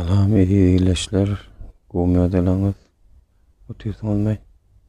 Alam iyi iyileşler. Gumiya delanı. olmayı.